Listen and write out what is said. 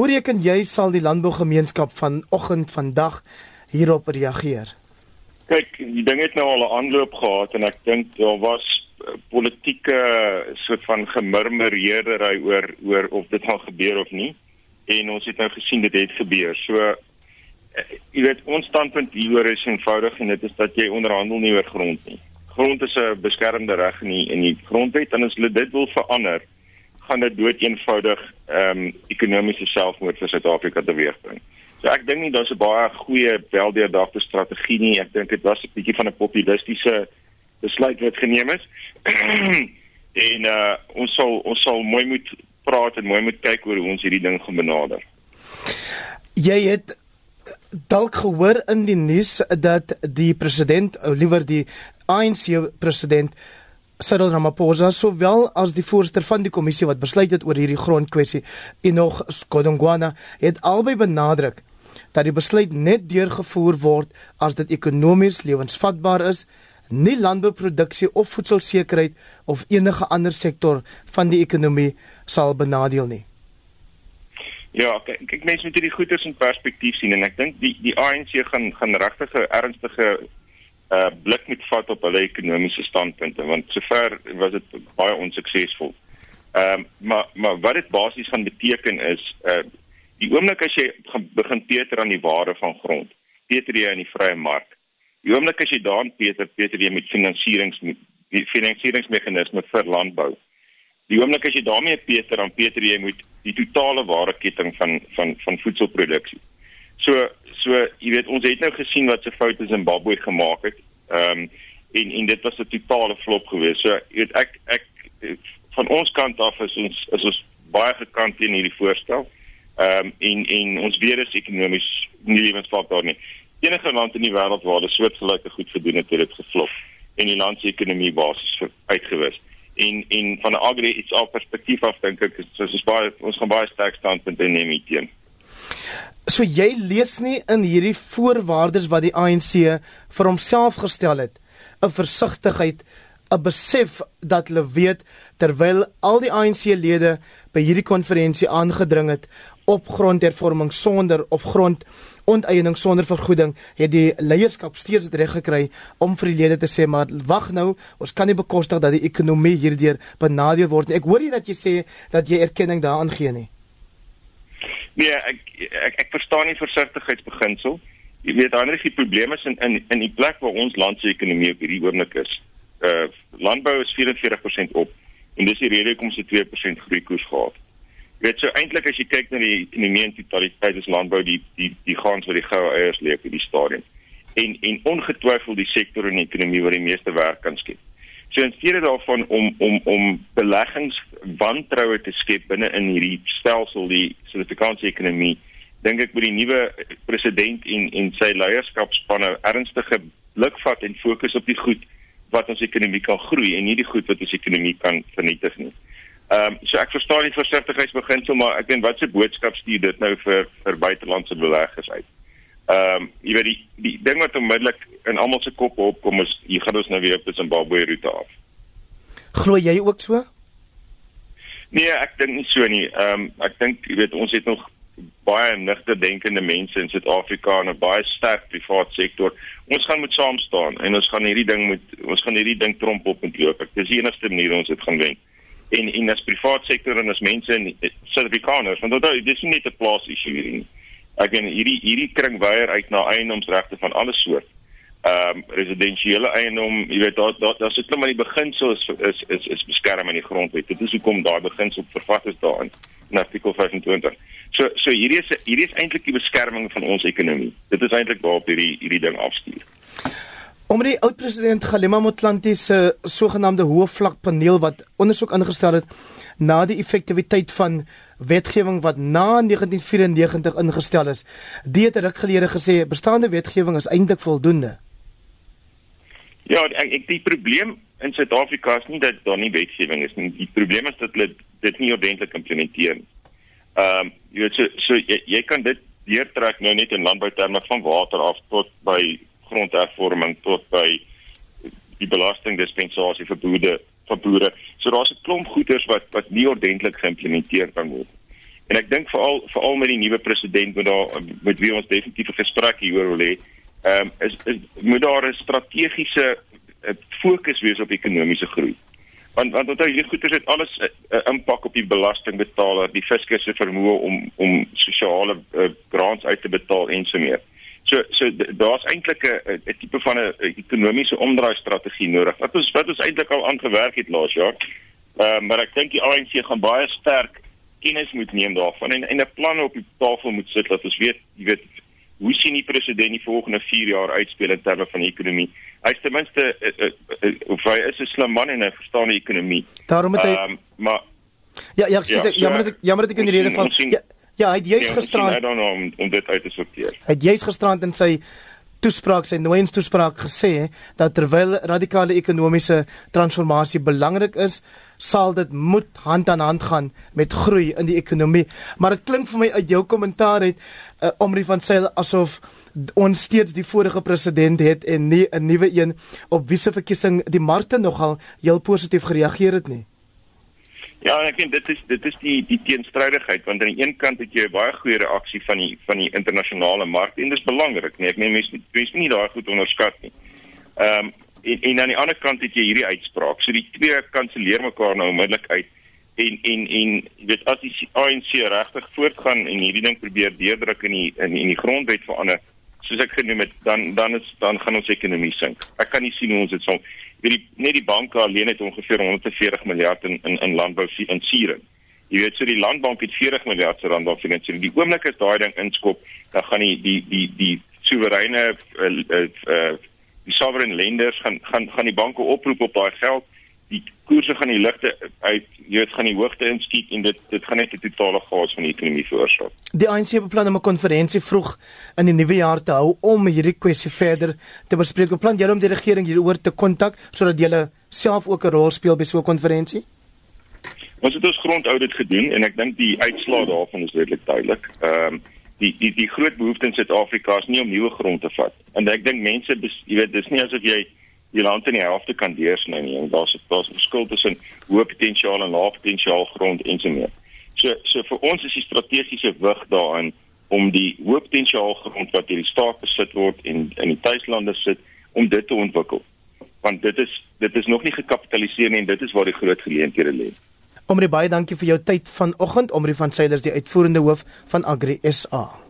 Hoe reken jy sal die landbougemeenskap vanoggend vandag hierop reageer? Kyk, die ding het nou al 'n aanloop gehad en ek dink daar was eh, politieke soort van gemurmureerdery oor oor of dit gaan gebeur of nie. En ons het nou gesien dit het gebeur. So eh, jy weet ons standpunt hieroor is eenvoudig en dit is dat jy onderhandel nie oor grond nie. Grond is 'n beskermde reg in die, in die grondwet en as hulle dit wil verander, gaan dit dood eenvoudig ehm um, ekonomiese selfmoord vir Suid-Afrika teweegbring. So ek dink nie daar's 'n baie goeie weldeurdagte strategie nie. Ek dink dit was 'n bietjie van 'n populistiese besluit wat geneem is. en uh ons sal ons sal mooi moet praat en mooi moet kyk hoe ons hierdie ding gaan benader. Jy het dalk gehoor in die nuus dat die president, liewer die ANC president Cyril Ramaphosa sowel as die voorsteur van die kommissie wat besluit het oor hierdie grondkwessie, Enoch Skodongwana, het albei benadruk dat die besluit net deurgevoer word as dit ekonomies lewensvatbaar is, nie landbouproduksie of voedselsekerheid of enige ander sektor van die ekonomie sal benadeel nie. Ja, kyk, kyk mense moet hierdie goeders in perspektief sien en ek dink die die ANC gaan gaan regtig 'n ernstige uh blik moet vat op hulle ekonomiese standpunte want sover was dit baie onsuksesvol. Ehm um, maar maar wat dit basies gaan beteken is uh Die oomblik as jy begin peter aan die waarde van grond, peter jy in die vrye mark. Die oomblik as jy daan peter, peter jy met finansierings met finansieringsmeganismes vir landbou. Die oomblik as jy daarmee peter, dan peter jy met die totale waardeketting van van van voedselproduksie. So so jy weet ons het nou gesien wat se foute Zimbabwe gemaak het. Ehm um, en en dit was 'n totale flop geweest. So jy weet ek ek van ons kant af is ons is ons baie gekant teen hierdie voorstel. Ehm um, en en ons weer is ekonomies nie lewensvatbaar nie. Enige land in die wêreld waar dit soortgelyke goed gedoen het, het dit geflop en die land se ekonomie basis uitgewis. En en van 'n agri iets op perspektief af dink ek soos baie ons gaan baie sterk standpunt inneem hierteen. So jy lees nie in hierdie voorwaardes wat die ANC vir homself gestel het 'n versigtigheid 'n besef dat hulle weet terwyl al die ANC-lede by hierdie konferensie aangedring het op grondhervorming sonder of grond onteiening sonder vergoeding het die leierskap steeds reg gekry om vir die lede te sê maar wag nou ons kan nie bekostig dat die ekonomie hierdeur benadeel word nie. Ek hoor jy dat jy sê dat jy erkenning daaraan gee nie nee ek ek, ek verstaan nie versigtigheidsbeginsel. Jy weet ander is die probleme is in in in die plek waar ons land se ekonomie op hierdie oomblik is. Uh landbou is 44% op en dis die rede hoekom se 2% groei koers gehad. Het weet so eintlik as jy kyk na die ekonomie in totaliteit is landbou die die die gaan vir die goue eiers lê op die stadium. En en ongetwyfeld die sektor in die ekonomie wat die meeste werk kan skep. So in steede daarvan om om om beleggings wantroue te skep binne in hierdie stelsel die Suid-Afrikaanse ekonomie, dink ek met die nuwe president en en sy leierskapspanne ernstige blik vat en fokus op die goed wat ons ekonomie kan groei en nie die goed wat ons ekonomie kan vernietig nie. Ehm um, so ek verstaan die versigtigheidsbeginsel maar ek dink wat se boodskap stuur dit nou vir vir buitelandse beleggers uit. Ehm um, jy weet die die ding wat onmiddellik in almal se koppe opkom is jy gaan ons nou weer op Zimbabwe roete af. Glo jy ook so? Nee, ek dink nie so nie. Ehm um, ek dink jy weet ons het nog baie nigter denkende mense in Suid-Afrika en 'n baie sterk privaat sektor. Ons gaan moet saam staan en ons gaan hierdie ding moet ons gaan hierdie ding tromp op en loop. Dis die enigste manier ons dit gaan wen en en as privaat sektor en as mense in Suid-Afrikaners want onthou dis nie net 'n plaas issue hierdie ek en hierdie hierdie kring weier uit na eiendomsregte van alle soort ehm um, residensiële eiendom jy weet daar daar daar sit net maar die beginsel is is is, is beskerm in die grondwet dit is hoekom daai beginsel vervat is daarin in artikel 25 so so hierdie is hierdie is eintlik die beskerming van ons ekonomie. Dit is eintlik waarop hierdie hierdie ding afstuur. Om die oud president Galema Motlanthe se sogenaamde hoë vlak paneel wat ondersoek ingestel het na die effektiwiteit van wetgewing wat na 1994 ingestel is, die het ruk gelede gesê bestaande wetgewing is eintlik voldoende. Ja, ek, ek die probleem in Suid-Afrika is nie dat daar nie wetgewing is nie. Die probleem is dat hulle dit nie ordentlik implementeer nie. Ehm, um, jy weet so, so jy, jy kan dit deurtrek nou net in landbouterme van water af tot by grondhervorming tot by die belastingdispensasie vir boere vir boere. So daar's 'n klomp goeders wat wat nie ordentlik geïmplementeer kan word. En ek dink veral veral met die nuwe president met daar met wie ons definitief 'n gesprek hieroor wil hê, ehm um, is, is moet daar 'n strategiese uh, fokus wees op ekonomiese groei. Want want onthou hierdie goeder het alles 'n uh, uh, impak op die belastingbetaler, die fiskus se vermoë om om sosiale uh, grants uit te betaal en so meer. So so daar's eintlik 'n 'n tipe van 'n ekonomiese omdraai strategie nodig. Wat ons wat ons eintlik al aangewerk het laas jaar. Ehm uh, maar ek dink die ANC gaan baie sterk kennis moet neem daarvan en en 'n plan op die tafel moet sit dat ons weet, jy weet, hoe sien die president die volgende 4 jaar uitspeel in terme van die ekonomie? Hy's ten minste uh, uh, uh, of hy is 'n slim man en hy verstaan die ekonomie. Daarom het hy um, maar Ja, ja, ek sê ja, jammer dat ek jammer dat ek in die rede van ja, ja, hy het juist nee, gisterand I don't know om, om dit uit te sorteer. Hy het juist gisterand in sy toespraak sy nooiens toespraak gesê dat terwyl radikale ekonomiese transformasie belangrik is, sal dit moet hand aan hand gaan met groei in die ekonomie. Maar dit klink vir my uit jou kommentaar het uh, Omri van Sail asof ons steeds die vorige president het en nie 'n nuwe een op wie se verkiesing die markte nogal heel positief gereageer het nie. Ja, ek dink dit is dit is die die teenstrydigheid want aan die een kant het jy 'n baie goeie reaksie van die van die internasionale mark en dit is belangrik, nee, ek meen mense mense nie daai goed onderskat nie. Ehm um, en en aan die ander kant het jy hierdie uitspraak. So die twee kanselleer mekaar nou onmiddellik uit. En en en weet as die ANC regtig voortgaan en hierdie ding probeer deurdruk in die in, in die grondwet verander, soos ek genoem het, dan dan is dan gaan ons ekonomie sink. Ek kan nie sien hoe ons dit sal weet die net die banke alleen het ongeveer 140 miljard in in, in landbou finansiering. Jy weet so die landbank het 40 miljard se rand aan finansiering. Die oomblik as daai ding inskop, dan gaan die die die die soewereine uh, uh, uh, die sovereign lenders gaan gaan gaan die banke oproep op daai geld die koerse gaan die ligte uit jy weet gaan die hoogte inskiet en dit dit gaan net 'n totale chaos van die ekonomie veroorsaak. Die ANC beplan om 'n konferensie vroeg in die nuwe jaar te hou om hierdie kwessie verder te bespreek. Beplan jy om die regering hieroor te kontak sodat julle self ook 'n rol speel by so 'n konferensie? Ons het ons grondaudit gedoen en ek dink die uitslae daarvan is redelik duidelik. Ehm um, die die die groot behoefte in Suid-Afrika is nie om nuwe grond te vat. En ek dink mense jy weet dis nie asof jy die land in die helfte kan deursny nie. Daar's daar's 'n verskil tussen hoë potensiaal en lae potensiaal grond en so meer. So so vir ons is die strategiese wig daarin om die hoë potensiaal grond wat hierdie staat besit word en in die tuislande sit om dit te ontwikkel. Want dit is dit is nog nie gekapitaliseer nie en dit is waar die groot geleenthede lê. Omri baie dankie vir jou tyd vanoggend. Omri van Sailors die uitvoerende hoof van Agri SA.